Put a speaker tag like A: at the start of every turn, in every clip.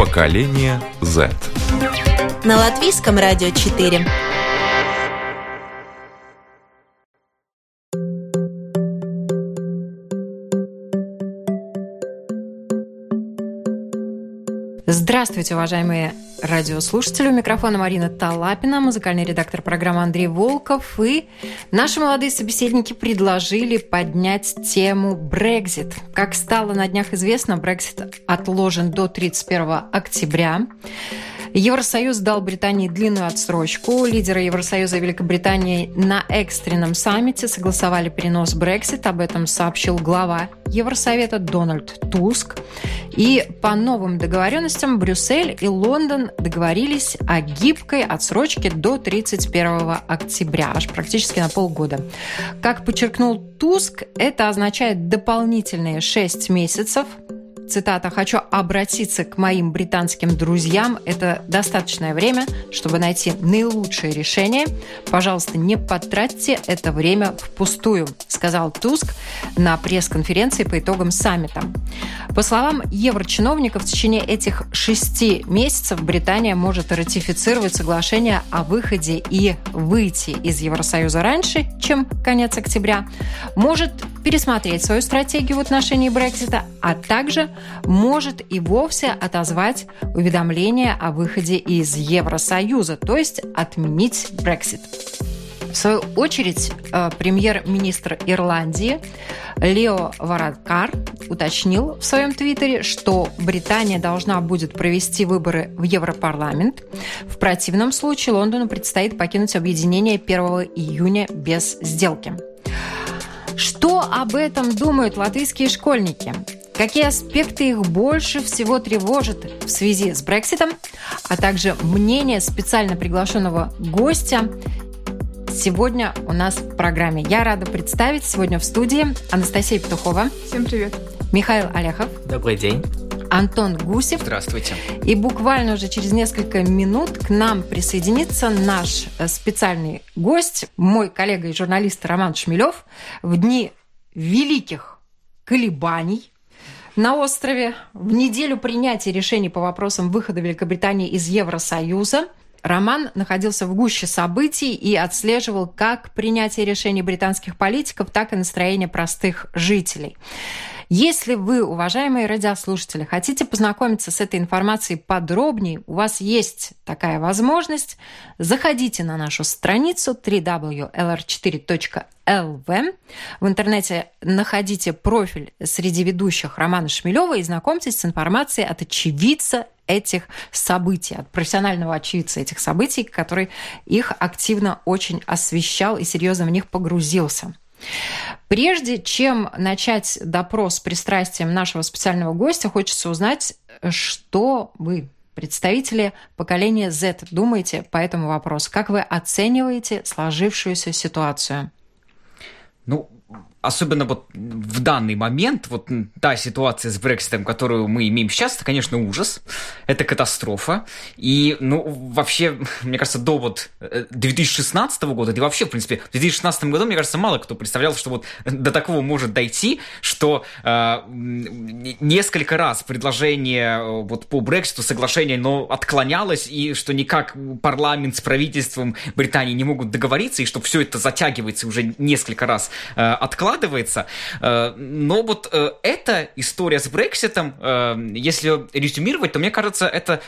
A: Поколение Z.
B: На латвийском радио 4.
C: Здравствуйте, уважаемые радиослушатели. У микрофона Марина Талапина, музыкальный редактор программы Андрей Волков. И наши молодые собеседники предложили поднять тему Брекзит. Как стало на днях известно, Брекзит отложен до 31 октября. Евросоюз дал Британии длинную отсрочку. Лидеры Евросоюза и Великобритании на экстренном саммите согласовали перенос Брексит. Об этом сообщил глава Евросовета Дональд Туск. И по новым договоренностям Брюссель и Лондон договорились о гибкой отсрочке до 31 октября, аж практически на полгода. Как подчеркнул Туск, это означает дополнительные 6 месяцев цитата, «хочу обратиться к моим британским друзьям. Это достаточное время, чтобы найти наилучшее решение. Пожалуйста, не потратьте это время впустую», сказал Туск на пресс-конференции по итогам саммита. По словам еврочиновников, в течение этих шести месяцев Британия может ратифицировать соглашение о выходе и выйти из Евросоюза раньше, чем конец октября, может пересмотреть свою стратегию в отношении Брексита, а также может и вовсе отозвать уведомление о выходе из Евросоюза, то есть отменить Брексит. В свою очередь, э, премьер-министр Ирландии Лео Варадкар уточнил в своем твиттере, что Британия должна будет провести выборы в Европарламент. В противном случае Лондону предстоит покинуть объединение 1 июня без сделки. Что об этом думают латвийские школьники? Какие аспекты их больше всего тревожат в связи с Брекситом, а также мнение специально приглашенного гостя сегодня у нас в программе. Я рада представить сегодня в студии Анастасия Петухова.
D: Всем привет.
C: Михаил Олехов.
E: Добрый день.
C: Антон Гусев.
E: Здравствуйте.
C: И буквально уже через несколько минут к нам присоединится наш э, специальный гость, мой коллега и журналист Роман Шмелев. В дни великих колебаний на острове, в неделю принятия решений по вопросам выхода Великобритании из Евросоюза, Роман находился в гуще событий и отслеживал как принятие решений британских политиков, так и настроение простых жителей. Если вы, уважаемые радиослушатели, хотите познакомиться с этой информацией подробнее, у вас есть такая возможность, заходите на нашу страницу www.lr4.lv. В интернете находите профиль среди ведущих Романа Шмелева и знакомьтесь с информацией от очевидца этих событий, от профессионального очевидца этих событий, который их активно очень освещал и серьезно в них погрузился. Прежде чем начать допрос с пристрастием нашего специального гостя, хочется узнать, что вы, представители поколения Z, думаете по этому вопросу. Как вы оцениваете сложившуюся ситуацию?
E: Ну, особенно вот в данный момент, вот та ситуация с Брекситом, которую мы имеем сейчас, это, конечно, ужас, это катастрофа. И, ну, вообще, мне кажется, до вот 2016 э, года, да и вообще, в принципе, в 2016 году, мне кажется, мало кто представлял, что вот до такого может дойти, что э, несколько раз предложение э, вот по Брекситу, соглашение, но отклонялось, и что никак парламент с правительством Британии не могут договориться, и что все это затягивается уже несколько раз э, откладывается, складывается. Э, но вот э, эта история с Брекситом, э, если резюмировать, то мне кажется, это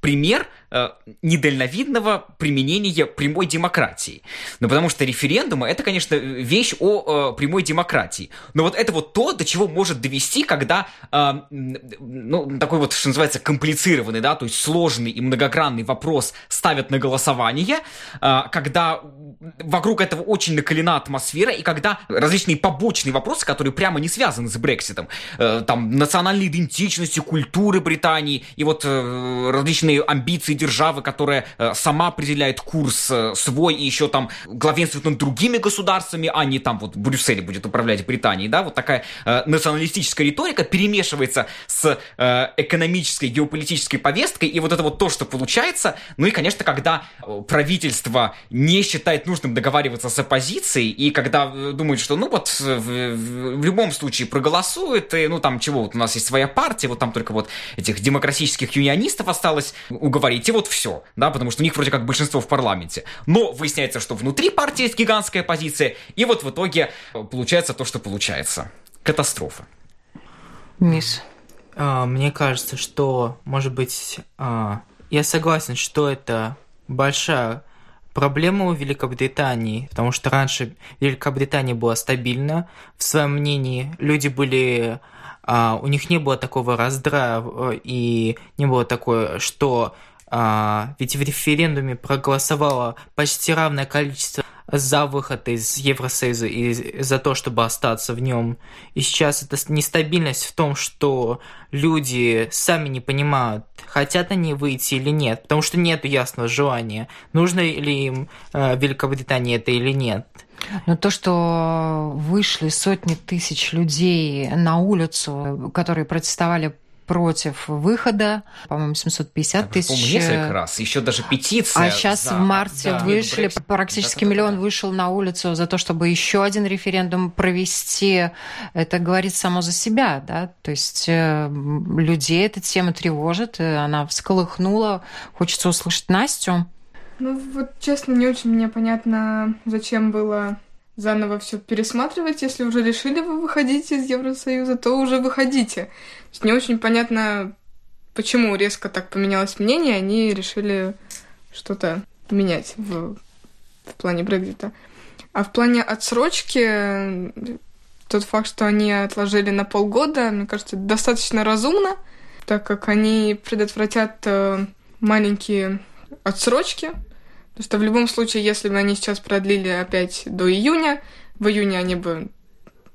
E: пример э, недальновидного применения прямой демократии. Ну, потому что референдумы это, конечно, вещь о э, прямой демократии. Но вот это вот то, до чего может довести, когда, э, ну, такой вот, что называется, комплицированный, да, то есть сложный и многогранный вопрос ставят на голосование, э, когда вокруг этого очень накалена атмосфера, и когда различные побочные вопросы, которые прямо не связаны с Брекситом, э, там, национальной идентичностью, культуры Британии, и вот э, различные сильные амбиции державы, которая э, сама определяет курс э, свой и еще там главенствует над другими государствами, а не там вот Брюссель будет управлять Британией, да, вот такая э, националистическая риторика перемешивается с э, экономической, геополитической повесткой, и вот это вот то, что получается, ну и, конечно, когда э, правительство не считает нужным договариваться с оппозицией, и когда думают, что, ну вот, в, в, любом случае проголосуют, и, ну там чего, вот у нас есть своя партия, вот там только вот этих демократических юнионистов осталось уговорить, и вот все, да, потому что у них вроде как большинство в парламенте. Но выясняется, что внутри партии есть гигантская позиция, и вот в итоге получается то, что получается. Катастрофа.
C: Мисс.
D: А, мне кажется, что, может быть, а, я согласен, что это большая проблема у Великобритании, потому что раньше Великобритания была стабильна в своем мнении, люди были, а, у них не было такого раздрая и не было такое, что ведь в референдуме проголосовало почти равное количество за выход из Евросоюза и за то, чтобы остаться в нем. И сейчас эта нестабильность в том, что люди сами не понимают, хотят они выйти или нет, потому что нет ясного желания, нужно ли им э, Великобритании это или нет.
C: Но то, что вышли сотни тысяч людей на улицу, которые протестовали против выхода, по-моему, 750 так, тысяч.
E: несколько раз, еще даже петиция.
C: А сейчас за... в марте да, вышли, Brexit. практически да, миллион да. вышел на улицу за то, чтобы еще один референдум провести. Это говорит само за себя, да, то есть э, людей эта тема тревожит, она всколыхнула. Хочется услышать Настю.
F: Ну вот, честно, не очень мне понятно, зачем было заново все пересматривать. Если уже решили вы выходить из Евросоюза, то уже выходите. То есть не очень понятно, почему резко так поменялось мнение, они решили что-то менять в, в плане Брекзита. А в плане отсрочки, тот факт, что они отложили на полгода, мне кажется, достаточно разумно, так как они предотвратят э, маленькие отсрочки, Потому что в любом случае, если бы они сейчас продлили опять до июня, в июне они бы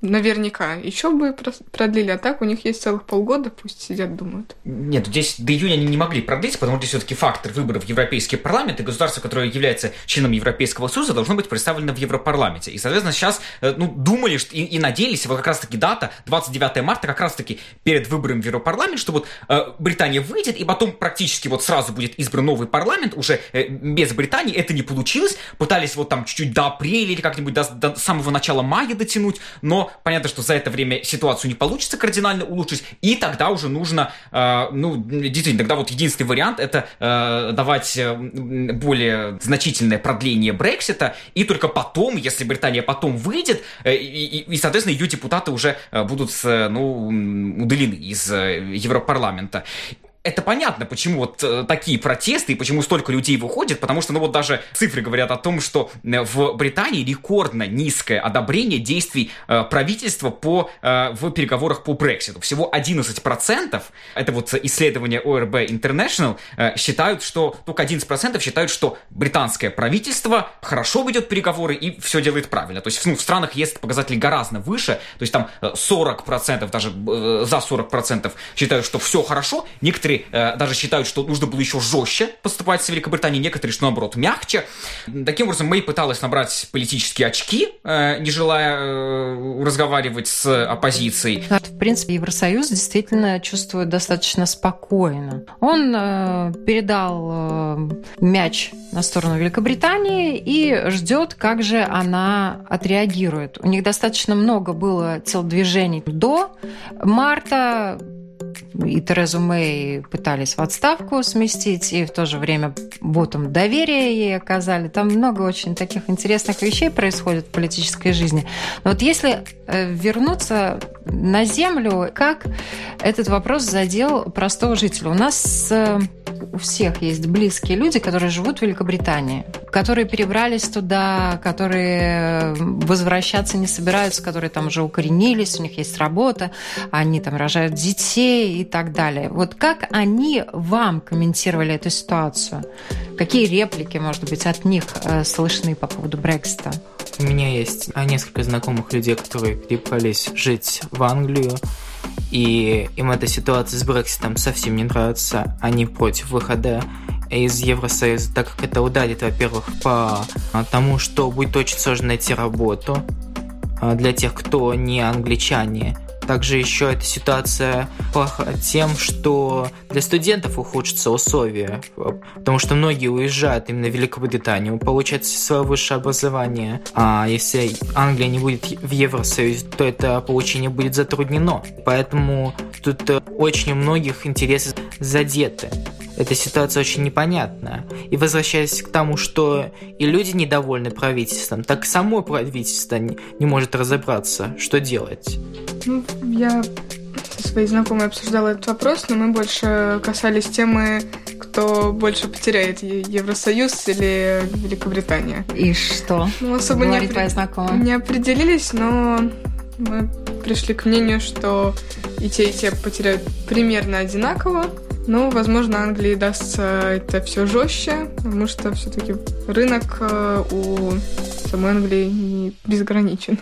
F: наверняка еще бы продлили, а так у них есть целых полгода, пусть сидят, думают.
E: Нет, здесь до июня они не могли продлить, потому что все-таки фактор выборов в Европейский парламент и государство, которое является членом Европейского Союза, должно быть представлено в Европарламенте. И, соответственно, сейчас э, ну, думали и, и надеялись, вот как раз-таки дата 29 марта, как раз-таки перед выбором в Европарламент, что вот э, Британия выйдет, и потом практически вот сразу будет избран новый парламент, уже э, без Британии. Это не получилось. Пытались вот там чуть-чуть до апреля или как-нибудь до, до самого начала мая дотянуть, но понятно, что за это время ситуацию не получится кардинально улучшить, и тогда уже нужно, э, ну, действительно, тогда вот единственный вариант это э, давать э, более значительное продление Брексита, и только потом, если Британия потом выйдет, э, и, и, соответственно, ее депутаты уже э, будут, ну, удалены из э, Европарламента это понятно, почему вот э, такие протесты и почему столько людей выходит, потому что, ну вот даже цифры говорят о том, что э, в Британии рекордно низкое одобрение действий э, правительства по, э, в переговорах по Брекситу. Всего 11%, это вот исследование ОРБ International, э, считают, что только 11% считают, что британское правительство хорошо ведет переговоры и все делает правильно. То есть ну, в странах есть показатели гораздо выше, то есть там 40%, э, даже э, за 40% считают, что все хорошо, некоторые Некоторые э, даже считают, что нужно было еще жестче поступать с Великобританией, некоторые, что наоборот, мягче. Таким образом, Мэй пыталась набрать политические очки, э, не желая э, разговаривать с оппозицией.
C: В принципе, Евросоюз действительно чувствует достаточно спокойно. Он э, передал э, мяч на сторону Великобритании и ждет, как же она отреагирует. У них достаточно много было телодвижений до марта и Терезу Мэй пытались в отставку сместить, и в то же время вотом доверия ей оказали. Там много очень таких интересных вещей происходит в политической жизни. Но вот если вернуться на землю, как этот вопрос задел простого жителя? У нас э, у всех есть близкие люди, которые живут в Великобритании, которые перебрались туда, которые возвращаться не собираются, которые там уже укоренились, у них есть работа, они там рожают детей и так далее. Вот как они вам комментировали эту ситуацию? Какие реплики, может быть, от них э, слышны по поводу Брексита?
D: У меня есть несколько знакомых людей, которые перебрались жить в Англию, и им эта ситуация с Брекситом совсем не нравится. Они против выхода из Евросоюза, так как это ударит, во-первых, по тому, что будет очень сложно найти работу а, для тех, кто не англичане, также еще эта ситуация плоха тем, что для студентов ухудшатся условия, потому что многие уезжают именно в Великобританию, получать свое высшее образование. А если Англия не будет в Евросоюзе, то это получение будет затруднено. Поэтому тут э, очень у многих интересы задеты. Эта ситуация очень непонятная. И возвращаясь к тому, что и люди недовольны правительством, так и само правительство не, не может разобраться, что делать.
F: Ну, я со своей знакомой обсуждала этот вопрос, но мы больше касались темы, кто больше потеряет Евросоюз или Великобритания.
C: И что?
F: Ну, особо
C: не, твоя знакомая?
F: не определились, но мы пришли к мнению, что и те, и те потеряют примерно одинаково. Но, возможно, Англии дастся это все жестче, потому что все-таки рынок э, у самой Англии не безграничен.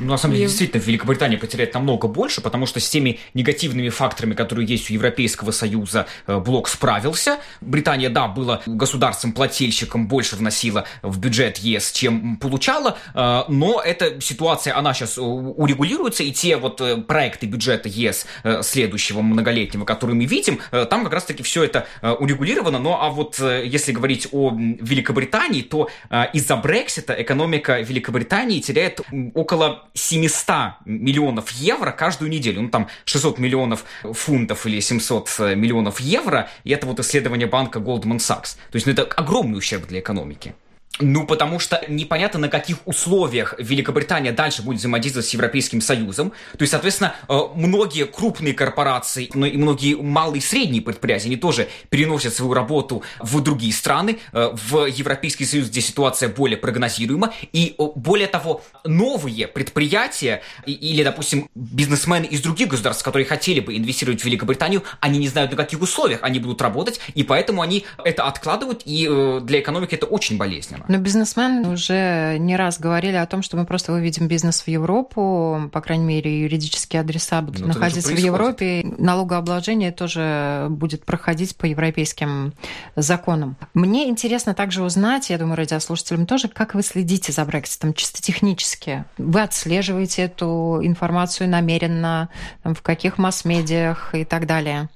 E: Ну, на самом деле, и... действительно, Великобритания потеряет намного больше, потому что с теми негативными факторами, которые есть у Европейского Союза, э, блок справился. Британия, да, была государством-плательщиком, больше вносила в бюджет ЕС, чем получала, э, но эта ситуация, она сейчас э, урегулируется, и те вот проекты бюджета ЕС следующего многолетнего, которые мы видим, там как раз-таки все это урегулировано. Ну, а вот если говорить о Великобритании, то из-за Брексита экономика Великобритании теряет около 700 миллионов евро каждую неделю. Ну, там 600 миллионов фунтов или 700 миллионов евро. И это вот исследование банка Goldman Sachs. То есть, ну, это огромный ущерб для экономики. Ну, потому что непонятно, на каких условиях Великобритания дальше будет взаимодействовать с Европейским Союзом. То есть, соответственно, э, многие крупные корпорации, но и многие малые и средние предприятия, они тоже переносят свою работу в другие страны, э, в Европейский Союз, где ситуация более прогнозируема. И более того, новые предприятия или, допустим, бизнесмены из других государств, которые хотели бы инвестировать в Великобританию, они не знают, на каких условиях они будут работать, и поэтому они это откладывают, и э, для экономики это очень болезненно.
C: Но бизнесмены уже не раз говорили о том, что мы просто выведем бизнес в Европу, по крайней мере, юридические адреса будут Но ну, находиться в Европе. Налогообложение тоже будет проходить по европейским законам. Мне интересно также узнать, я думаю, радиослушателям тоже, как вы следите за Брекситом чисто технически. Вы отслеживаете эту информацию намеренно, в каких масс-медиах и так далее?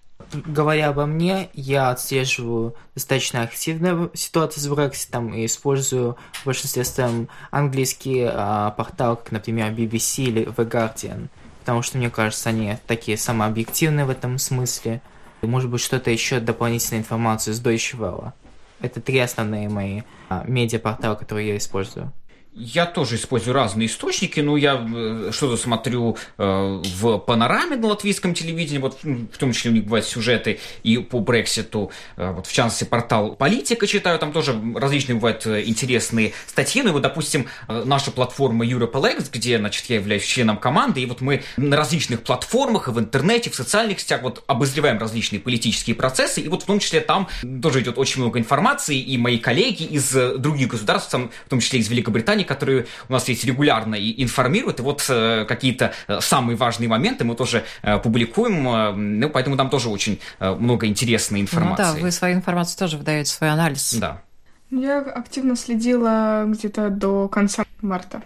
D: Говоря обо мне, я отслеживаю достаточно активную ситуацию с Брекситом и использую в большинстве своем английские а, порталы, как, например, BBC или The Guardian, потому что, мне кажется, они такие самообъективные в этом смысле. И, может быть, что-то еще дополнительная информация с Deutsche Welle. Это три основные мои а, медиапорталы, которые я использую.
E: Я тоже использую разные источники, но я э, что-то смотрю э, в панораме на латвийском телевидении, вот в том числе у них бывают сюжеты и по Брекситу, э, вот в частности портал Политика читаю, там тоже различные бывают интересные статьи, ну и вот, допустим, наша платформа EuropeLex, где, значит, я являюсь членом команды, и вот мы на различных платформах и в интернете, в социальных сетях вот обозреваем различные политические процессы, и вот в том числе там тоже идет очень много информации, и мои коллеги из других государств, в том числе из Великобритании, компании, которые у нас есть регулярно и информируют, и вот э, какие-то э, самые важные моменты мы тоже э, публикуем, ну, поэтому там тоже очень много интересной информации.
C: Ну да, вы свою информацию тоже выдаете, свой анализ.
E: Да.
F: Я активно следила где-то до конца марта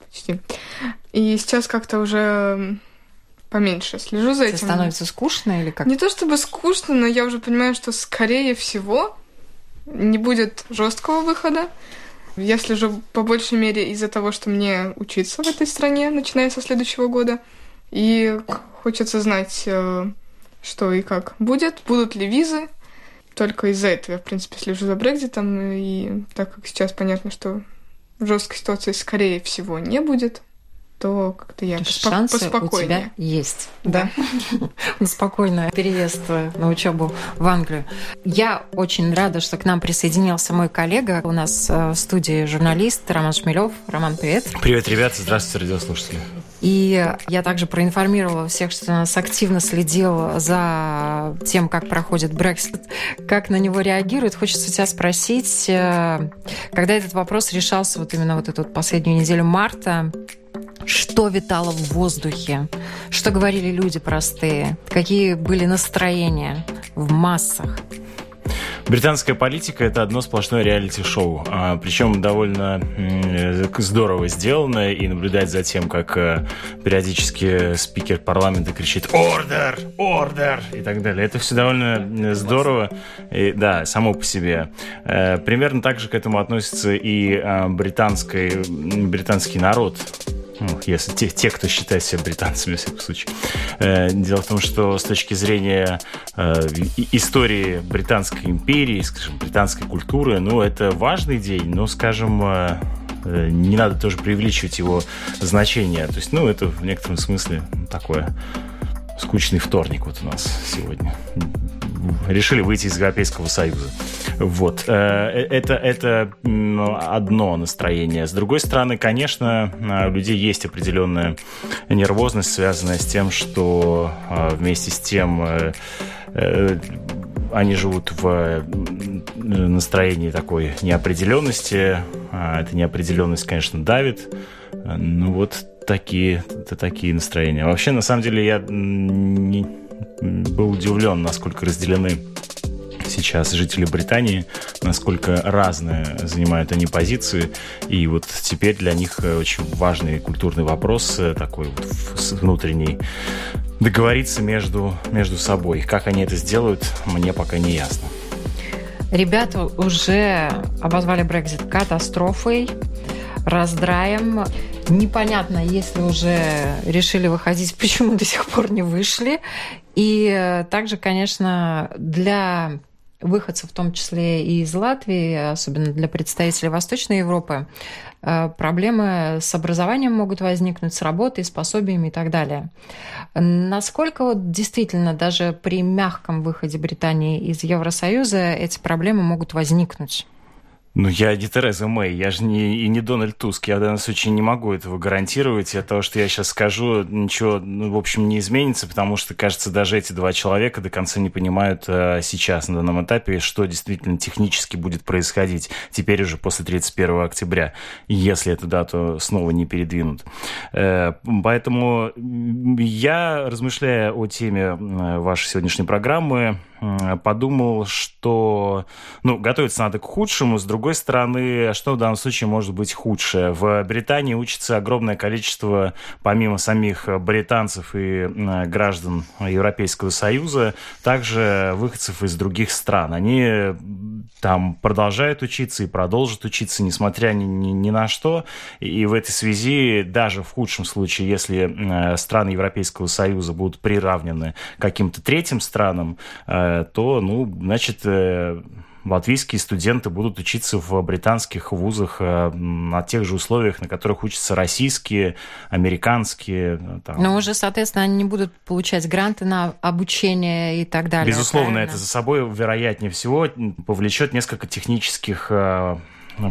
F: почти. И сейчас как-то уже поменьше слежу за этим.
C: становится скучно или как?
F: Не то чтобы скучно, но я уже понимаю, что скорее всего не будет жесткого выхода. Я слежу по большей мере из-за того, что мне учиться в этой стране, начиная со следующего года. И хочется знать, э, что и как будет, будут ли визы. Только из-за этого я, в принципе, слежу за Брекзитом. И так как сейчас понятно, что жесткой ситуации, скорее всего, не будет, то как-то я
C: поспо- Шансы
F: поспокойнее.
C: у тебя есть. Да. да. Спокойно переезд на учебу в Англию. Я очень рада, что к нам присоединился мой коллега. У нас э, в студии журналист Роман Шмелев. Роман, привет.
G: Привет, ребята. Здравствуйте, радиослушатели.
C: И я также проинформировала всех, что нас активно следил за тем, как проходит Брексит, как на него реагируют. Хочется тебя спросить, э, когда этот вопрос решался вот именно вот эту последнюю неделю марта, что витало в воздухе, что говорили люди простые, какие были настроения в массах.
G: Британская политика это одно сплошное реалити-шоу, а, причем довольно здорово сделано и наблюдать за тем, как а, периодически спикер парламента кричит «Ордер! Ордер!» и так далее. Это все довольно здорово, и, да, само по себе. А, примерно так же к этому относится и а, британский, британский народ ну, если те, те, кто считает себя британцами, в всяком случае. Э, дело в том, что с точки зрения э, истории Британской империи, скажем, британской культуры, ну, это важный день, но, скажем, э, не надо тоже преувеличивать его значение. То есть, ну, это в некотором смысле такое скучный вторник вот у нас сегодня решили выйти из Европейского Союза. Вот. Э, э, это, это одно настроение. С другой стороны, конечно, у людей есть определенная нервозность, связанная с тем, что э, вместе с тем они живут в настроении такой неопределенности. Эта неопределенность, конечно, давит. Ну вот такие, это такие настроения. Вообще, на самом деле, я не, был удивлен, насколько разделены сейчас жители Британии, насколько разные занимают они позиции. И вот теперь для них очень важный культурный вопрос э, такой вот внутренний договориться между, между собой. Как они это сделают, мне пока не ясно.
C: Ребята уже обозвали Брекзит катастрофой, раздраем. Непонятно, если уже решили выходить, почему до сих пор не вышли. И э, также, конечно, для выходцев, в том числе и из Латвии, особенно для представителей Восточной Европы, э, проблемы с образованием могут возникнуть, с работой, с пособиями и так далее. Насколько вот действительно даже при мягком выходе Британии из Евросоюза эти проблемы могут возникнуть?
G: Ну, я не Тереза Мэй, я же не, и не Дональд Туск. Я в данном случае не могу этого гарантировать. От того, что я сейчас скажу, ничего, ну, в общем, не изменится, потому что, кажется, даже эти два человека до конца не понимают а, сейчас, на данном этапе, что действительно технически будет происходить теперь уже после 31 октября, если эту дату снова не передвинут. Э, поэтому я, размышляя о теме вашей сегодняшней программы, подумал, что ну, готовиться надо к худшему. С другой стороны, что в данном случае может быть худшее? В Британии учится огромное количество, помимо самих британцев и граждан Европейского Союза, также выходцев из других стран. Они там продолжают учиться и продолжат учиться, несмотря ни, ни, ни на что. И в этой связи, даже в худшем случае, если страны Европейского Союза будут приравнены каким-то третьим странам, э, то, ну, значит, э, латвийские студенты будут учиться в британских вузах э, на тех же условиях, на которых учатся российские, американские.
C: Там. Но уже, соответственно, они не будут получать гранты на обучение и так далее.
G: Безусловно, правильно? это за собой, вероятнее всего, повлечет несколько технических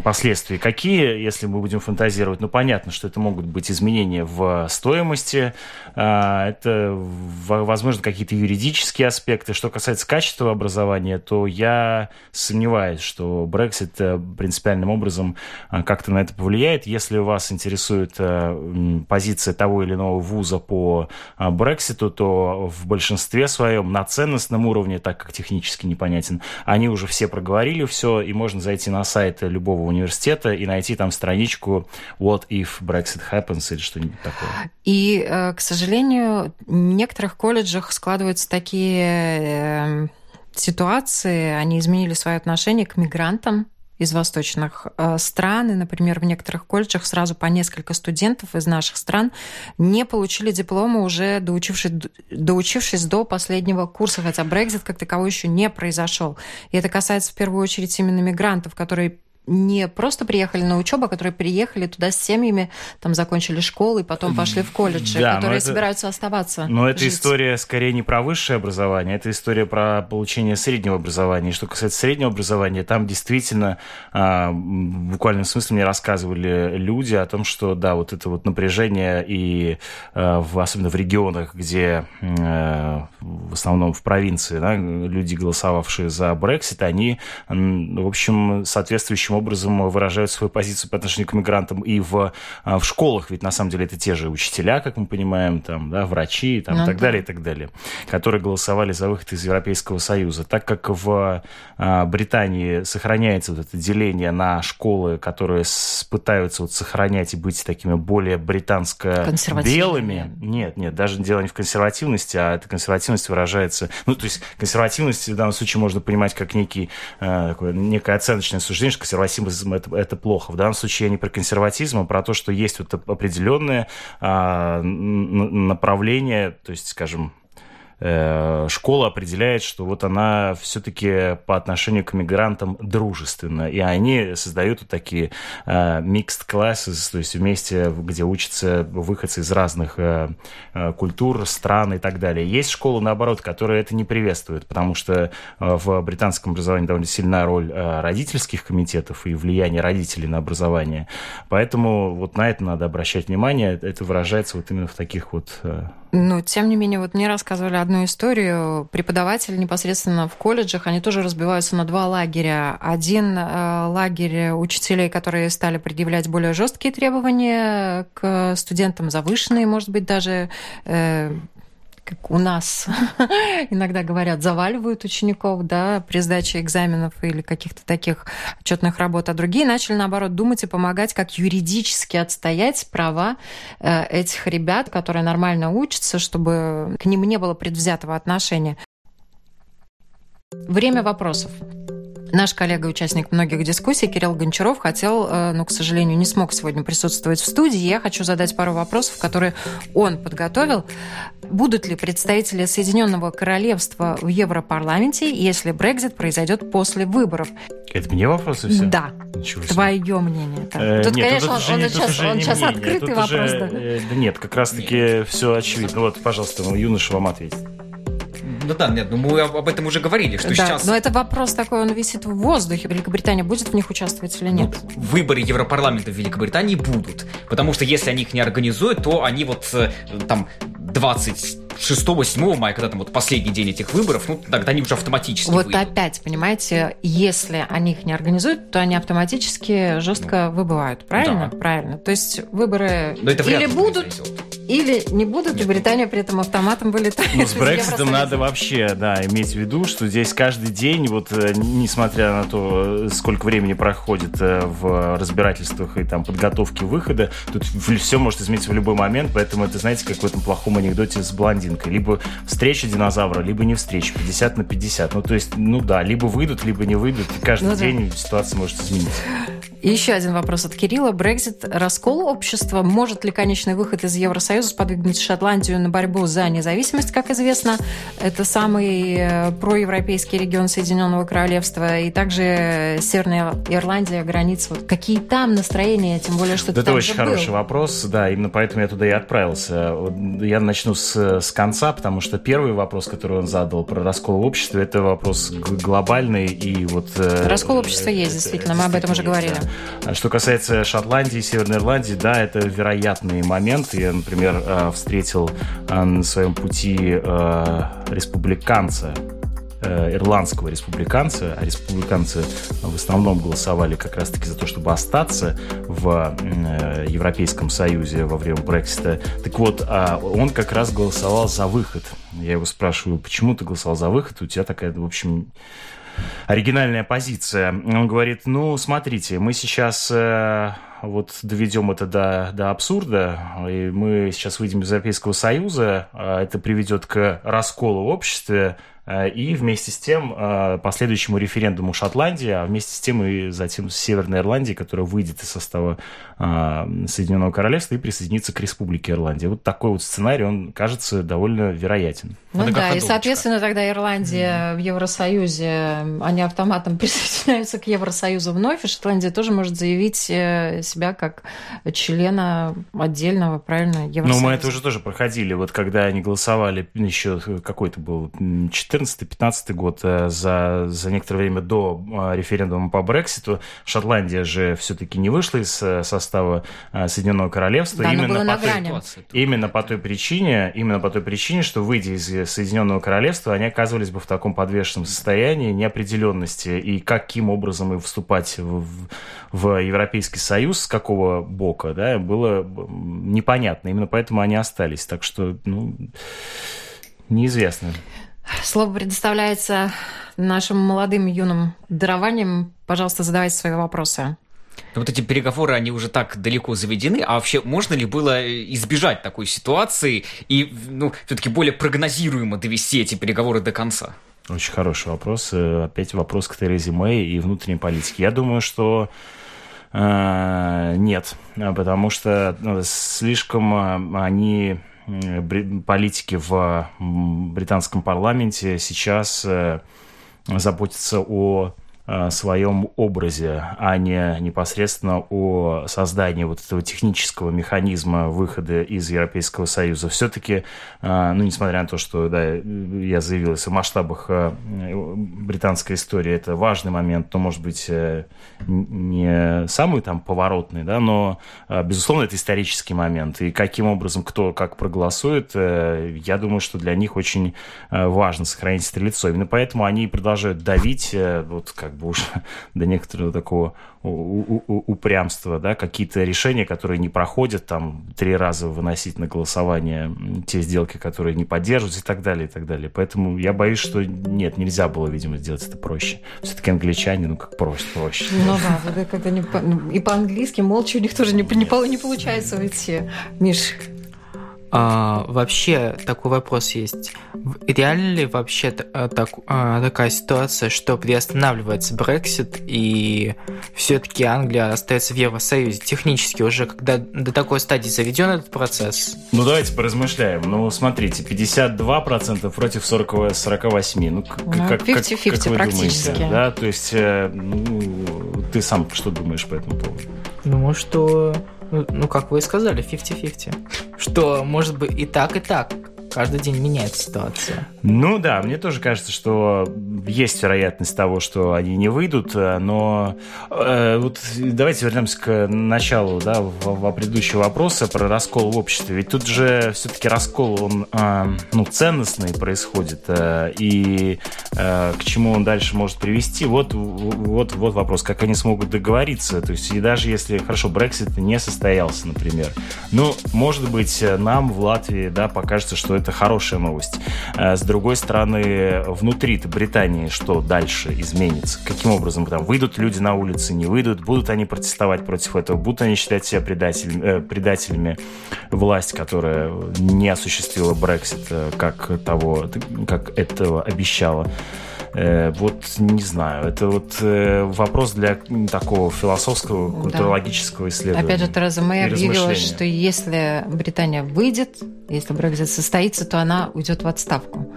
G: последствий. Какие, если мы будем фантазировать? Ну, понятно, что это могут быть изменения в стоимости, а, это, возможно, какие-то юридические аспекты. Что касается качества образования, то я сомневаюсь, что Brexit э, принципиальным образом а, как-то на это повлияет. Если вас интересует э, позиция того или иного вуза по Брекситу, то в большинстве своем на ценностном уровне, так как технически непонятен, они уже все проговорили все, и можно зайти на сайт любого любого университета и найти там страничку What if Brexit happens или что-нибудь такое.
C: И, э, к сожалению, в некоторых колледжах складываются такие э, ситуации, они изменили свое отношение к мигрантам, из восточных э, стран, и, например, в некоторых колледжах сразу по несколько студентов из наших стран не получили диплома уже доучившись, доучившись до последнего курса, хотя Брекзит как таковой еще не произошел. И это касается в первую очередь именно мигрантов, которые не просто приехали на учебу, а которые приехали туда с семьями, там закончили школу и потом пошли в колледжи, да, которые это, собираются оставаться.
G: Но эта история скорее не про высшее образование, это история про получение среднего образования. И что касается среднего образования, там действительно а, в буквальном смысле мне рассказывали люди о том, что да, вот это вот напряжение и а, в, особенно в регионах, где а, в основном в провинции, да, люди, голосовавшие за Брексит, они, в общем, соответствующим образом выражают свою позицию по отношению к мигрантам и в, в школах, ведь на самом деле это те же учителя, как мы понимаем, там, да, врачи там, ну, и так да. далее, и так далее, которые голосовали за выход из Европейского Союза. Так как в Британии сохраняется вот это деление на школы, которые пытаются вот сохранять и быть такими более британско-белыми. Нет, нет, даже дело не в консервативности, а эта консервативность выражается... Ну, то есть консервативность в данном случае можно понимать как некий, э, такое, некое оценочное суждение, что консерватизм это, это плохо. В данном случае я не про консерватизм, а про то, что есть вот определенное э, направление, то есть, скажем, школа определяет, что вот она все-таки по отношению к мигрантам дружественна. И они создают вот такие uh, mixed classes, то есть вместе, где учатся выходцы из разных uh, культур, стран и так далее. Есть школы, наоборот, которые это не приветствуют, потому что в британском образовании довольно сильная роль родительских комитетов и влияние родителей на образование. Поэтому вот на это надо обращать внимание. Это выражается вот именно в таких вот
C: ну, тем не менее, вот мне рассказывали одну историю. Преподаватели непосредственно в колледжах, они тоже разбиваются на два лагеря. Один э, лагерь учителей, которые стали предъявлять более жесткие требования к студентам, завышенные, может быть, даже э, как у нас иногда говорят, заваливают учеников да, при сдаче экзаменов или каких-то таких отчетных работ, а другие начали, наоборот, думать и помогать, как юридически отстоять права э, этих ребят, которые нормально учатся, чтобы к ним не было предвзятого отношения. Время вопросов. Наш коллега, участник многих дискуссий, Кирилл Гончаров, хотел, э, но, к сожалению, не смог сегодня присутствовать в студии. Я хочу задать пару вопросов, которые он подготовил. Будут ли представители Соединенного Королевства в Европарламенте, если Брекзит произойдет после выборов?
G: Это мне вопросы все?
C: Да. Твое мнение. Э, тут, нет, конечно, он, он, сейчас, он сейчас открытый вопрос. Уже, да.
G: Э, да нет, как раз-таки все очевидно. Вот, пожалуйста, юноша вам ответит.
E: Ну да, нет, ну мы об этом уже говорили, что да, сейчас...
C: но это вопрос такой, он висит в воздухе. Великобритания будет в них участвовать или нет?
E: Ну, выборы Европарламента в Великобритании будут. Потому что если они их не организуют, то они вот э, там 20 6-7 мая, когда там вот последний день этих выборов, ну, тогда они уже автоматически
C: Вот
E: выйдут.
C: опять, понимаете, если они их не организуют, то они автоматически жестко ну, выбывают. Правильно? Да. Правильно. То есть выборы или будут, или не будут, и Британия при этом автоматом вылетает.
G: Ну, с Брекситом надо вообще, да, иметь в виду, что здесь каждый день, вот э, несмотря на то, сколько времени проходит э, в разбирательствах и там подготовке выхода, тут все может измениться в любой момент, поэтому это, знаете, как в этом плохом анекдоте с блондинкой. Либо встреча динозавра, либо не встреча, 50 на 50. Ну, то есть, ну да, либо выйдут, либо не выйдут. Каждый ну, день да. ситуация может измениться.
C: Еще один вопрос от Кирилла. Брекзит – раскол общества. Может ли конечный выход из Евросоюза сподвигнуть Шотландию на борьбу за независимость, как известно? Это самый э, проевропейский регион Соединенного Королевства. И также Северная Ирландия, граница. Вот какие там настроения, тем более, что
G: да
C: Это
G: очень хороший вопрос, да, именно поэтому я туда и отправился. Я начну с, с конца, потому что первый вопрос, который он задал про раскол общества, это вопрос глобальный и вот...
C: Э, Раскол общества есть, действительно, мы об этом уже говорили. Да.
G: А что касается Шотландии, Северной Ирландии, да, это вероятный момент. Я, например, э, встретил э, на своем пути э, республиканца, ирландского республиканца, а республиканцы в основном голосовали как раз-таки за то, чтобы остаться в Европейском Союзе во время Брексита. Так вот, а он как раз голосовал за выход. Я его спрашиваю, почему ты голосовал за выход? У тебя такая, в общем, оригинальная позиция. Он говорит, ну, смотрите, мы сейчас э, вот доведем это до, до абсурда, и мы сейчас выйдем из Европейского Союза, а это приведет к расколу Э, и вместе с тем э, последующему референдуму Шотландии, а вместе с тем и затем Северной Ирландии, которая выйдет из состава э, Соединенного Королевства и присоединится к Республике Ирландия. Вот такой вот сценарий, он кажется довольно вероятен.
C: Ну да, и, соответственно, тогда Ирландия mm. в Евросоюзе, они автоматом присоединяются к Евросоюзу вновь, и Шотландия тоже может заявить себя как члена отдельного, правильно, Евросоюза.
G: Ну, мы это уже тоже проходили, вот когда они голосовали, еще какой-то был 14 14-15 год, э, за, за некоторое время до э, референдума по Брекситу. Шотландия же все-таки не вышла из состава Соединенного Королевства.
C: Да,
G: именно,
C: по
G: той, именно по той причине, именно по той причине, что выйдя из Соединенного Королевства, они оказывались бы в таком подвешенном состоянии неопределенности и каким образом и вступать в, в Европейский Союз, с какого бока, да, было непонятно. Именно поэтому они остались. Так что, ну, неизвестно.
C: Слово предоставляется нашим молодым юным дарованием. Пожалуйста, задавайте свои вопросы.
E: Но вот эти переговоры, они уже так далеко заведены, а вообще можно ли было избежать такой ситуации и ну, все-таки более прогнозируемо довести эти переговоры до конца?
G: Очень хороший вопрос. Э, опять вопрос к Терезе Мэй и внутренней политике. Я думаю, что э, нет, потому что слишком э, они политики в британском парламенте сейчас э, заботятся о Э, своем образе, а не непосредственно о создании вот этого технического механизма выхода из Европейского Союза. Все-таки, э, ну, несмотря на то, что, да, я заявил, если в масштабах э, британской истории это важный момент, то, может быть, не самый там поворотный, да, но, безусловно, это исторический момент. И каким образом кто как проголосует, я думаю, что для них очень важно сохранить это лицо. Именно поэтому они продолжают давить, вот как бы уж до некоторого такого упрямства, да, какие-то решения, которые не проходят, там, три раза выносить на голосование те сделки, которые не поддерживаются и так далее, и так далее. Поэтому я боюсь, что нет, нельзя было, видимо, сделать это проще. Все-таки англичане, ну, как проще, проще.
C: Ну да, как-то не по, ну, и по-английски молча у них тоже не, не, не получается уйти. Миш,
D: а, вообще такой вопрос есть. Реально ли вообще а, так, а, такая ситуация, что приостанавливается Брексит и все-таки Англия остается в Евросоюзе? Технически уже, когда до такой стадии заведен этот процесс?
G: Ну давайте поразмышляем. Ну смотрите, 52% против 40, 48%. Ну, как, ну, как, 50-50 как, как вы практически. Думаете, да? То есть, э, ну, ты сам что думаешь по этому поводу?
D: Ну, что ну, ну, как вы и сказали, 50-50. Что может быть и так, и так каждый день меняется ситуация.
G: Ну да, мне тоже кажется, что есть вероятность того, что они не выйдут, э, но э, вот давайте вернемся к началу, да, в, в предыдущего вопроса про раскол в обществе. Ведь тут же все-таки раскол, он э, ну, ценностный происходит, э, и э, к чему он дальше может привести, вот, вот, вот вопрос, как они смогут договориться. То есть, и даже если, хорошо, Брексит не состоялся, например, ну, может быть, нам в Латвии, да, покажется, что это хорошая новость. Э, с другой стороны, внутри Британии что дальше изменится? Каким образом там выйдут люди на улицы, не выйдут? Будут они протестовать против этого? Будут они считать себя предателями, э, предателями власть, которая не осуществила Брексит, э, как того, как этого обещала? Э, вот не знаю, это вот э, вопрос для такого философского, культурологического исследования.
C: Опять же, Тереза Мэй объявила, что если Британия выйдет, если Брекзит состоится, то она уйдет в отставку.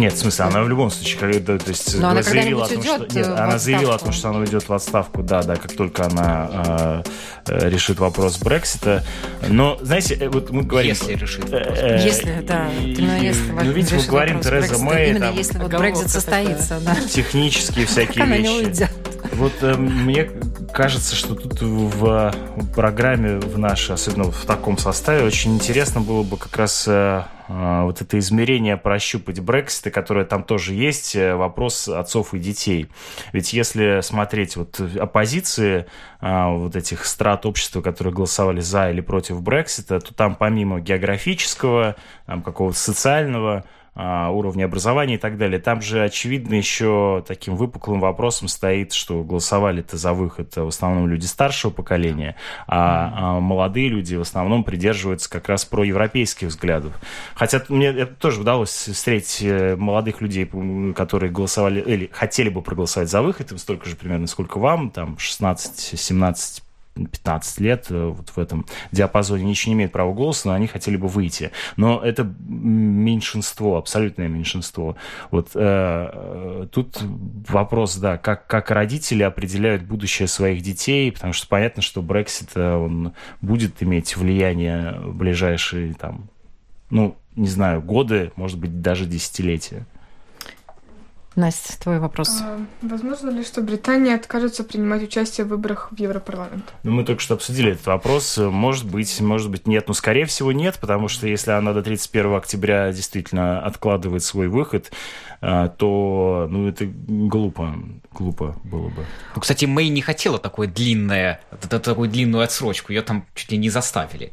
G: Нет, в смысле, она в любом случае, когда, то есть,
C: Но она
G: заявила
C: о том,
G: что нет, она заявила о том, что она уйдет в отставку, да, да, как только она э, решит вопрос Брексита. Но, знаете, э, вот мы говорим...
E: Если решит
C: вопрос. Э, если, да. Именно если
G: ну, видите, мы говорим Тереза Мэй.
C: Именно там, если вот Брексит состоится, да.
G: Технические всякие
C: она
G: вещи.
C: не уйдет.
G: Вот э, мне кажется, что тут в программе в нашей, особенно в таком составе, очень интересно было бы как раз э, э, вот это измерение прощупать Брексита, которое там тоже есть, э, вопрос отцов и детей. Ведь если смотреть вот оппозиции вот этих страт общества, которые голосовали за или против Брексита, то там помимо географического, там, какого-то социального, уровня образования и так далее. Там же, очевидно, еще таким выпуклым вопросом стоит, что голосовали-то за выход в основном люди старшего поколения, а, а молодые люди в основном придерживаются как раз проевропейских взглядов. Хотя мне это тоже удалось встретить э, молодых людей, которые голосовали или хотели бы проголосовать за выход, им столько же примерно, сколько вам, там 16, 17, 15 лет э, вот в этом диапазоне ничего не имеют права голоса, но они хотели бы выйти. Но это меньшинство, абсолютное меньшинство. Вот э, э, тут вопрос, да, как, как родители определяют будущее своих детей, потому что понятно, что Брексит, э, он будет иметь влияние в ближайшие, там, ну, не знаю, годы, может быть, даже десятилетия.
C: Настя, твой вопрос.
F: А, возможно ли, что Британия откажется принимать участие в выборах в Европарламент?
G: Ну, мы только что обсудили этот вопрос. Может быть, может быть, нет. Но, скорее всего, нет, потому что если она до 31 октября действительно откладывает свой выход, то, ну, это глупо, глупо было бы.
E: Ну, кстати, Мэй не хотела такое длинное, такую длинную отсрочку, ее там чуть ли не заставили.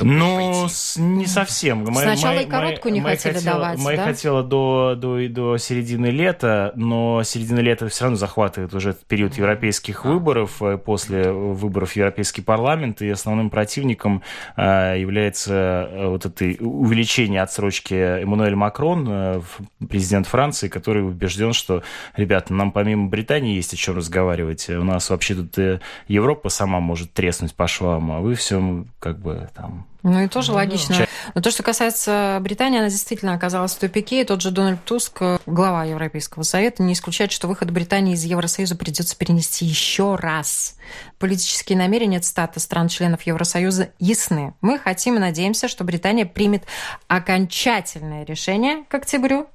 G: Ну, не совсем.
C: Сначала Мэй, и короткую Мэй, не хотели
G: хотела,
C: давать,
G: Мэй
C: да?
G: хотела до, до, до середины лета, но середина лета все равно захватывает уже этот период европейских выборов, э, после выборов в Европейский парламент, и основным противником э, является э, вот это увеличение отсрочки Эммануэль Макрон, президент президент Франции, который убежден, что, ребята, нам помимо Британии есть о чем разговаривать. У нас вообще тут э, Европа сама может треснуть по швам, а вы все как бы там
C: ну и тоже ну, логично. Да. Но то, что касается Британии, она действительно оказалась в тупике. И тот же Дональд Туск, глава Европейского совета, не исключает, что выход Британии из Евросоюза придется перенести еще раз. Политические намерения, цитаты стран-членов Евросоюза ясны. Мы хотим и надеемся, что Британия примет окончательное решение к октябрю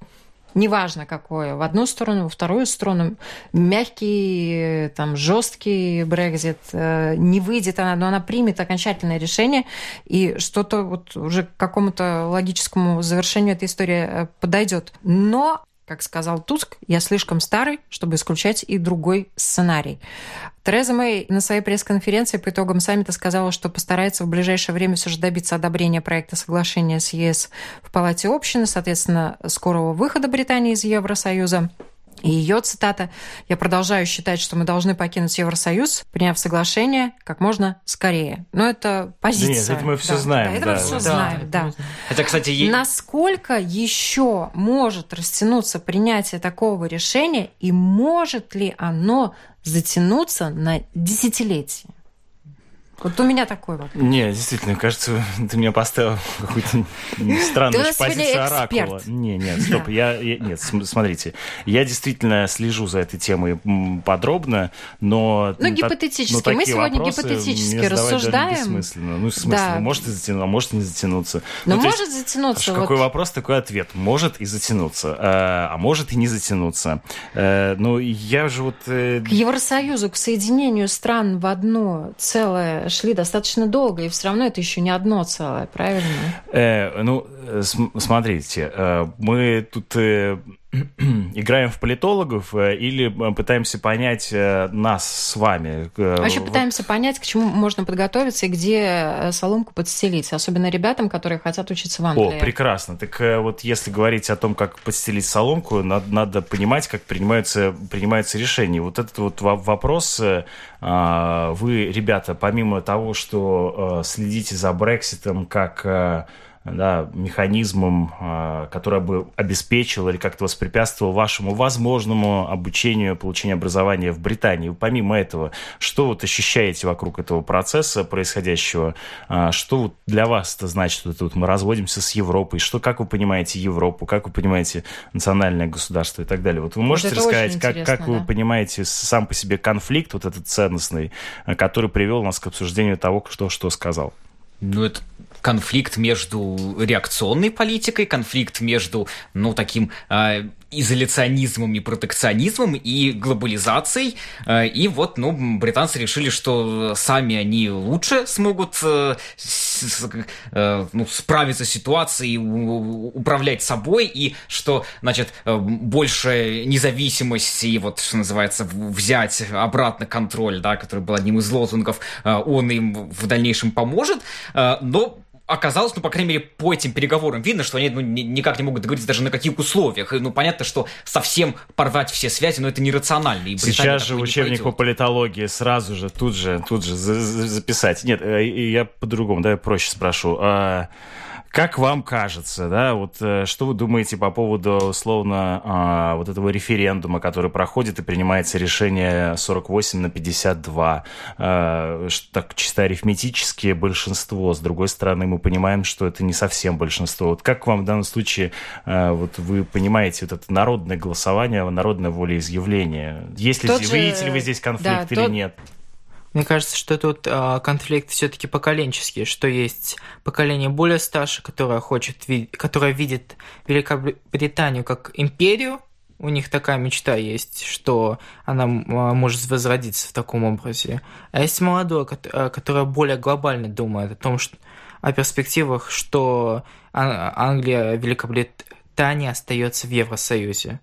C: неважно какое, в одну сторону, во вторую сторону, мягкий, там, жесткий Брекзит, э, не выйдет она, но она примет окончательное решение, и что-то вот уже к какому-то логическому завершению эта история э, подойдет. Но как сказал Туск, я слишком старый, чтобы исключать и другой сценарий. Тереза Мэй на своей пресс-конференции по итогам саммита сказала, что постарается в ближайшее время все же добиться одобрения проекта соглашения с ЕС в Палате общины, соответственно, скорого выхода Британии из Евросоюза. И ее цитата «Я продолжаю считать, что мы должны покинуть Евросоюз, приняв соглашение как можно скорее». Но это позиция. Да
G: нет, это мы все да, знаем.
C: Да, это
G: да,
C: мы все
G: да.
C: знаем, да.
E: Хотя, кстати, е...
C: Насколько еще может растянуться принятие такого решения и может ли оно затянуться на десятилетия? Вот у меня такой вопрос.
G: Не, действительно, кажется, ты меня поставил какую-то странную позицию оракула. Не, нет, стоп, я, я, нет, смотрите, я действительно слежу за этой темой подробно, но...
C: Ну, гипотетически, мы сегодня гипотетически рассуждаем.
G: Бессмысленно. Ну, смысленно, да. может и затянуться, а может и не затянуться.
C: Но ну, может есть, затянуться.
G: Вот... Какой вопрос, такой ответ. Может и затянуться, а, а может и не затянуться. А, ну, я же вот...
C: Э, к Евросоюзу, к соединению стран в одно целое шли достаточно долго, и все равно это еще не одно целое, правильно?
G: Э, ну, смотрите, э, мы тут э, играем в политологов э, или пытаемся понять нас с вами?
C: Вообще пытаемся понять, к чему можно подготовиться и где соломку подстелить, особенно ребятам, которые хотят учиться в Англии.
G: О, прекрасно. Так вот, если говорить о том, как подстелить соломку, надо, надо понимать, как принимаются, принимаются решения. Вот этот вот вопрос вы, ребята, помимо того, что следите за Брекситом как да, механизмом, а, который бы обеспечил или как-то воспрепятствовал вашему возможному обучению, получению образования в Британии. Помимо этого, что вот ощущаете вокруг этого процесса происходящего? А, что вот для вас это значит, что тут мы разводимся с Европой? Что, как вы понимаете Европу? Как вы понимаете национальное государство и так далее? Вот вы можете вот рассказать, как, как да? вы понимаете сам по себе конфликт вот этот ценностный, который привел нас к обсуждению того, что, что сказал?
E: Ну, это конфликт между реакционной политикой, конфликт между, ну, таким э, изоляционизмом и протекционизмом и глобализацией. Э, и вот, ну, британцы решили, что сами они лучше смогут э, э, ну, справиться с ситуацией, управлять собой, и что, значит, больше независимости и вот, что называется, взять обратно контроль, да, который был одним из лозунгов, он им в дальнейшем поможет. Но оказалось, ну, по крайней мере, по этим переговорам видно, что они ну, никак не могут договориться даже на каких условиях. И, ну, понятно, что совсем порвать все связи, но это нерационально. И
G: Сейчас же учебник по политологии сразу же, тут же, тут же записать. Нет, э, я по-другому, да, я проще спрошу. А как вам кажется, да, вот э, что вы думаете по поводу, условно, а, вот этого референдума, который проходит и принимается решение 48 на 52? А, так чисто арифметически большинство. С другой стороны, мы понимаем, что это не совсем большинство. Вот как вам в данном случае, а, вот вы понимаете вот это народное голосование, народное волеизъявление? Есть ли, же, видите ли вы здесь конфликт да, или тот, нет?
D: Мне кажется, что тут э, конфликт все-таки поколенческий, что есть поколение более старше, которое хочет, которое видит Великобританию как империю, у них такая мечта есть, что она а, может возродиться в таком образе. А есть молодой, а, который более глобально думает о том, что о перспективах, что Англия, Великобритания остается в Евросоюзе.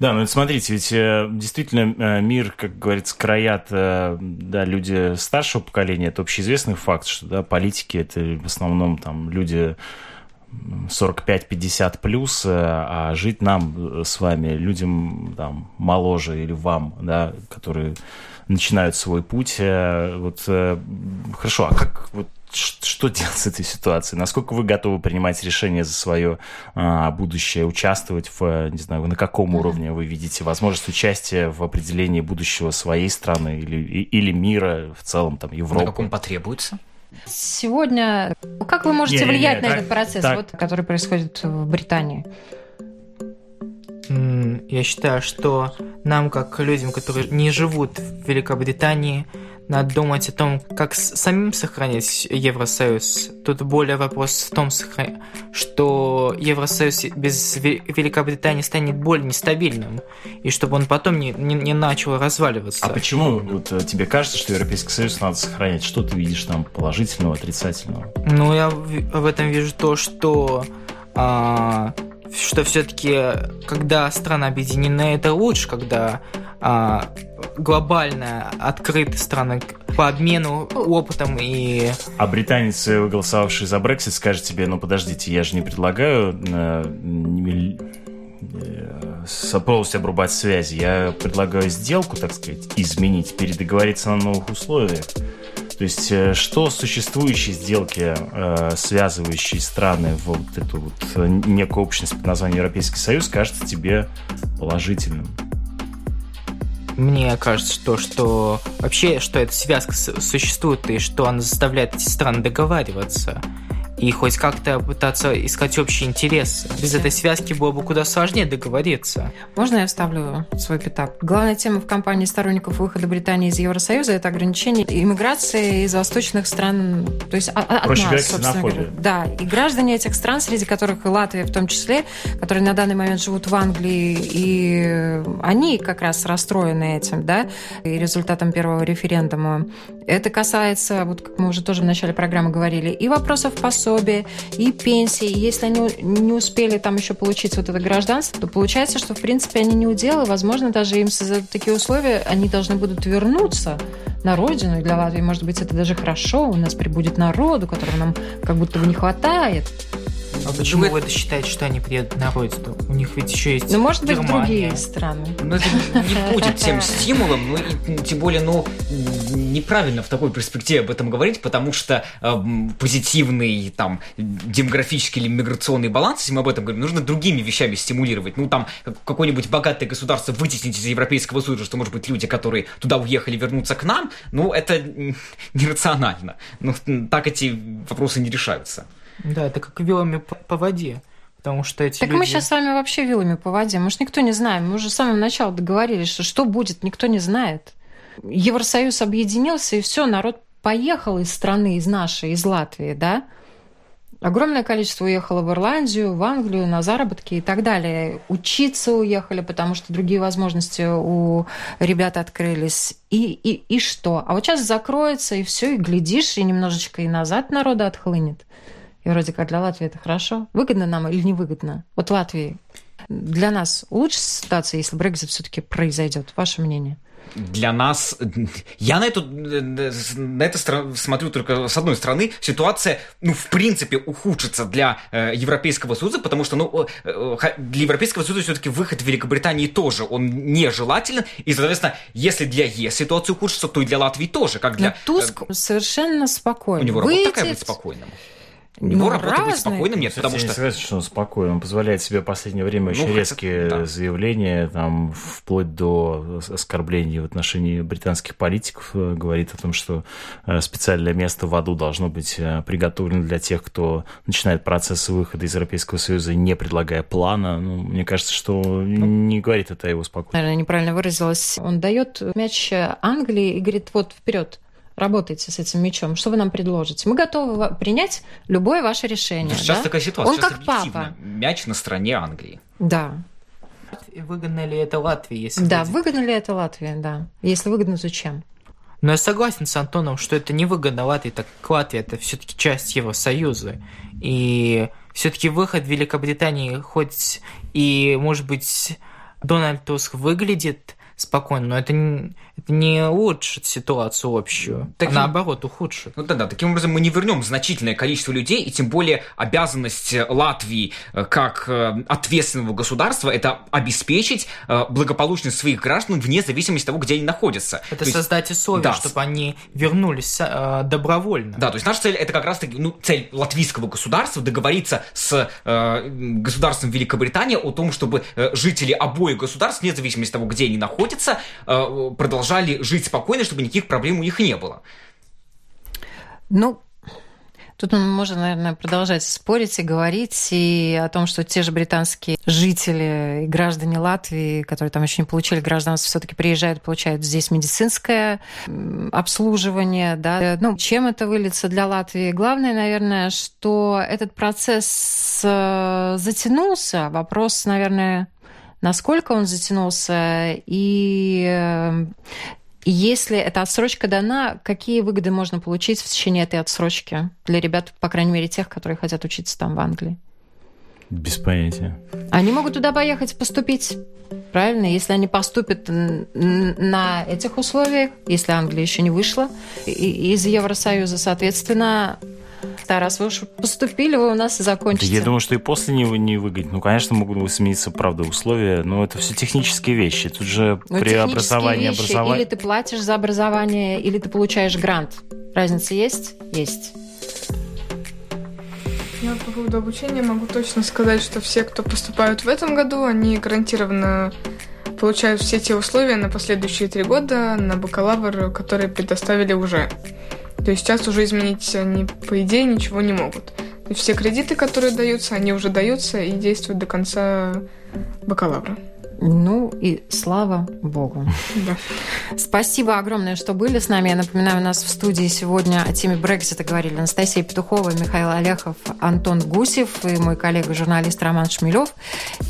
G: Да, ну смотрите, ведь э, действительно э, мир, как говорится, краят э, да, люди старшего поколения. Это общеизвестный факт, что да, политики это в основном там люди 45-50 плюс, а жить нам с вами, людям там, моложе или вам, да, которые начинают свой путь. Вот хорошо, а как вот что делать с этой ситуацией? Насколько вы готовы принимать решения за свое а, будущее, участвовать в, не знаю, на каком уровне вы видите возможность участия в определении будущего своей страны или, или мира в целом, там, Европы?
E: На каком потребуется?
C: Сегодня, как вы можете не, влиять не, не, на так, этот процесс, так. Вот, который происходит в Британии?
D: Я считаю, что нам, как людям, которые не живут в Великобритании, надо думать о том, как самим сохранить Евросоюз. Тут более вопрос в том, что Евросоюз без Великобритании станет более нестабильным, и чтобы он потом не, не, не начал разваливаться.
G: А почему вот, э, тебе кажется, что Европейский Союз надо сохранять? Что ты видишь там положительного, отрицательного?
D: Ну, я в этом вижу то, что а, что все-таки, когда страны объединены, это лучше, когда а, глобально открыты страны по обмену опытом и...
G: А британец, голосовавший за Брексит, скажет тебе, ну подождите, я же не предлагаю э, э, полностью обрубать связи, я предлагаю сделку, так сказать, изменить, передоговориться на новых условиях. То есть, э, что существующие сделки, э, связывающие страны в вот эту вот э, некую общность под названием Европейский Союз, кажется тебе положительным?
D: Мне кажется, что, что вообще, что эта связка существует и что она заставляет эти страны договариваться и хоть как-то пытаться искать общий интерес. Без этой связки было бы куда сложнее договориться.
C: Можно я вставлю свой пятак? Главная тема в кампании сторонников выхода Британии из Евросоюза – это ограничение иммиграции из восточных стран, то есть от
G: Проще нас, собственно говоря.
C: Да, и граждане этих стран, среди которых и Латвия в том числе, которые на данный момент живут в Англии, и они как раз расстроены этим, да, и результатом первого референдума. Это касается, вот как мы уже тоже в начале программы говорили, и вопросов посольства, пособия и пенсии. Если они не успели там еще получить вот это гражданство, то получается, что в принципе они не уделы. Возможно, даже им создадут такие условия, они должны будут вернуться на родину. И для Латвии, может быть, это даже хорошо. У нас прибудет народу, которого нам как будто бы не хватает.
D: А почему вы это считаете, что они приедут на родину? У них ведь еще есть
C: Ну, может быть,
D: Германия.
C: другие страны.
E: Ну, это не будет тем стимулом, ну, и тем более, ну, неправильно в такой перспективе об этом говорить, потому что э, позитивный, там, демографический или миграционный баланс, если мы об этом говорим, нужно другими вещами стимулировать. Ну, там, какое-нибудь богатое государство вытеснить из Европейского Союза, что, может быть, люди, которые туда уехали, вернутся к нам, ну, это нерационально. Ну, так эти вопросы не решаются.
D: Да, это как вилами по, воде. Потому что эти
C: так
D: люди...
C: мы сейчас с вами вообще вилами по воде. Мы же никто не знаем. Мы уже с самого начала договорились, что что будет, никто не знает. Евросоюз объединился, и все, народ поехал из страны, из нашей, из Латвии, да? Огромное количество уехало в Ирландию, в Англию на заработки и так далее. Учиться уехали, потому что другие возможности у ребят открылись. И, и, и что? А вот сейчас закроется, и все, и глядишь, и немножечко и назад народа отхлынет. И вроде как для Латвии это хорошо. Выгодно нам или невыгодно? Вот Латвии для нас лучше ситуация, если Брекзит все-таки произойдет? Ваше мнение?
E: для нас... Я на, эту, на это смотрю только с одной стороны. Ситуация, ну, в принципе, ухудшится для э, Европейского Союза, потому что, ну, э, для Европейского Союза все-таки выход в Великобритании тоже, он нежелателен. И, соответственно, если для ЕС ситуация ухудшится, то и для Латвии тоже, как для...
C: Но Туск э, совершенно спокойно.
E: У него работа такая быть спокойным. У него ну, работа разные. быть спокойным нет, потому
G: что...
E: Я
G: не согласен, что он спокойный. Он позволяет себе в последнее время очень ну, резкие да. заявления, там, вплоть до оскорблений в отношении британских политиков. Э, говорит о том, что э, специальное место в аду должно быть э, приготовлено для тех, кто начинает процесс выхода из Европейского Союза, не предлагая плана. Ну, мне кажется, что ну, не говорит это о его спокойствии.
C: Наверное, неправильно выразилась. Он дает мяч Англии и говорит, вот, вперед, работаете с этим мячом, что вы нам предложите? Мы готовы принять любое ваше решение.
E: Сейчас
C: да?
E: такая ситуация.
C: Он
E: Сейчас
C: как папа.
E: Мяч на стороне Англии.
C: Да.
D: выгодно ли это Латвии, если
C: Да,
D: будет?
C: выгодно ли это Латвии, да. Если выгодно, зачем?
D: Но я согласен с Антоном, что это не выгодно Латвии, так как Латвия это все-таки часть Евросоюза. И все-таки выход Великобритании, хоть и, может быть, Дональд Туск выглядит спокойно, но это не, это не улучшит ситуацию общую,
E: Таким-
D: а наоборот ухудшит.
E: Ну да, да, таким образом мы не вернем значительное количество людей, и тем более обязанность э, Латвии э, как э, ответственного государства это обеспечить благополучность своих граждан вне зависимости от того, где они находятся.
D: Это
E: То есть-
D: создать условия,
E: да.
D: чтобы они вернулись добровольно.
E: Да, то есть наша цель это как раз таки, ну, цель латвийского государства договориться с э, государством Великобритании о том, чтобы жители обоих государств, вне зависимости от того, где они находятся, э, продолжали жить спокойно, чтобы никаких проблем у них не было.
C: Ну, тут можно, наверное, продолжать спорить и говорить и о том, что те же британские жители и граждане Латвии, которые там еще не получили гражданство, все-таки приезжают, получают здесь медицинское обслуживание. Да. Ну, чем это выльется для Латвии? Главное, наверное, что этот процесс э, затянулся. Вопрос, наверное, насколько он затянулся и э, если эта отсрочка дана, какие выгоды можно получить в течение этой отсрочки для ребят, по крайней мере, тех, которые хотят учиться там в Англии?
G: Без понятия.
C: Они могут туда поехать поступить, правильно? Если они поступят на этих условиях, если Англия еще не вышла из Евросоюза, соответственно, да, раз вы уж поступили, вы у нас и закончите.
G: Я думаю, что и после не, не выгодно. Ну, конечно, могут измениться, правда, условия, но это все технические вещи. Тут же
C: Ну,
G: при образовании
C: вещи,
G: образования...
C: Или ты платишь за образование, или ты получаешь грант. Разница есть? Есть.
F: Я по поводу обучения могу точно сказать, что все, кто поступают в этом году, они гарантированно получают все те условия на последующие три года на бакалавр, которые предоставили уже. То есть сейчас уже изменить они, по идее, ничего не могут. Все кредиты, которые даются, они уже даются и действуют до конца бакалавра.
C: Ну и слава богу.
F: Да.
C: Спасибо огромное, что были с нами. Я напоминаю, у нас в студии сегодня о теме Брексита говорили Анастасия Петухова, Михаил Олехов, Антон Гусев и мой коллега-журналист Роман Шмелев.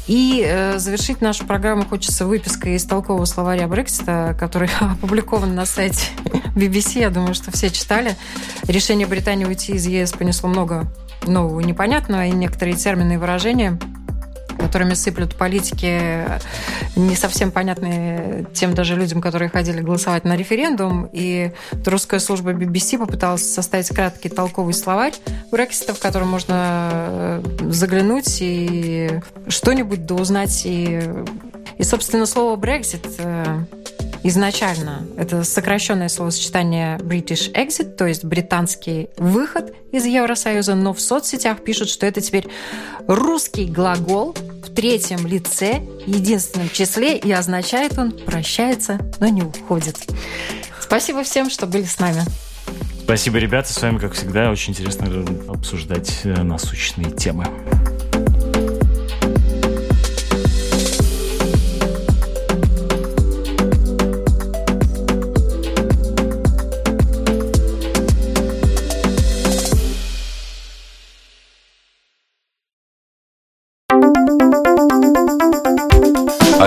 C: И э, завершить нашу программу хочется выпиской из толкового словаря Брексита, который опубликован на сайте BBC. Я думаю, что все читали. Решение Британии уйти из ЕС понесло много нового непонятного, и некоторые термины и выражения которыми сыплют политики, не совсем понятные тем даже людям, которые ходили голосовать на референдум. И русская служба BBC попыталась составить краткий толковый словарь Брексита, в котором можно э, заглянуть и что-нибудь да узнать. И, и собственно, слово «Брексит» э, изначально это сокращенное словосочетание British Exit, то есть британский выход из Евросоюза, но в соцсетях пишут, что это теперь русский глагол в третьем лице, единственном числе, и означает он «прощается, но не уходит». Спасибо всем, что были с нами.
G: Спасибо, ребята. С вами, как всегда, очень интересно обсуждать э, насущные темы.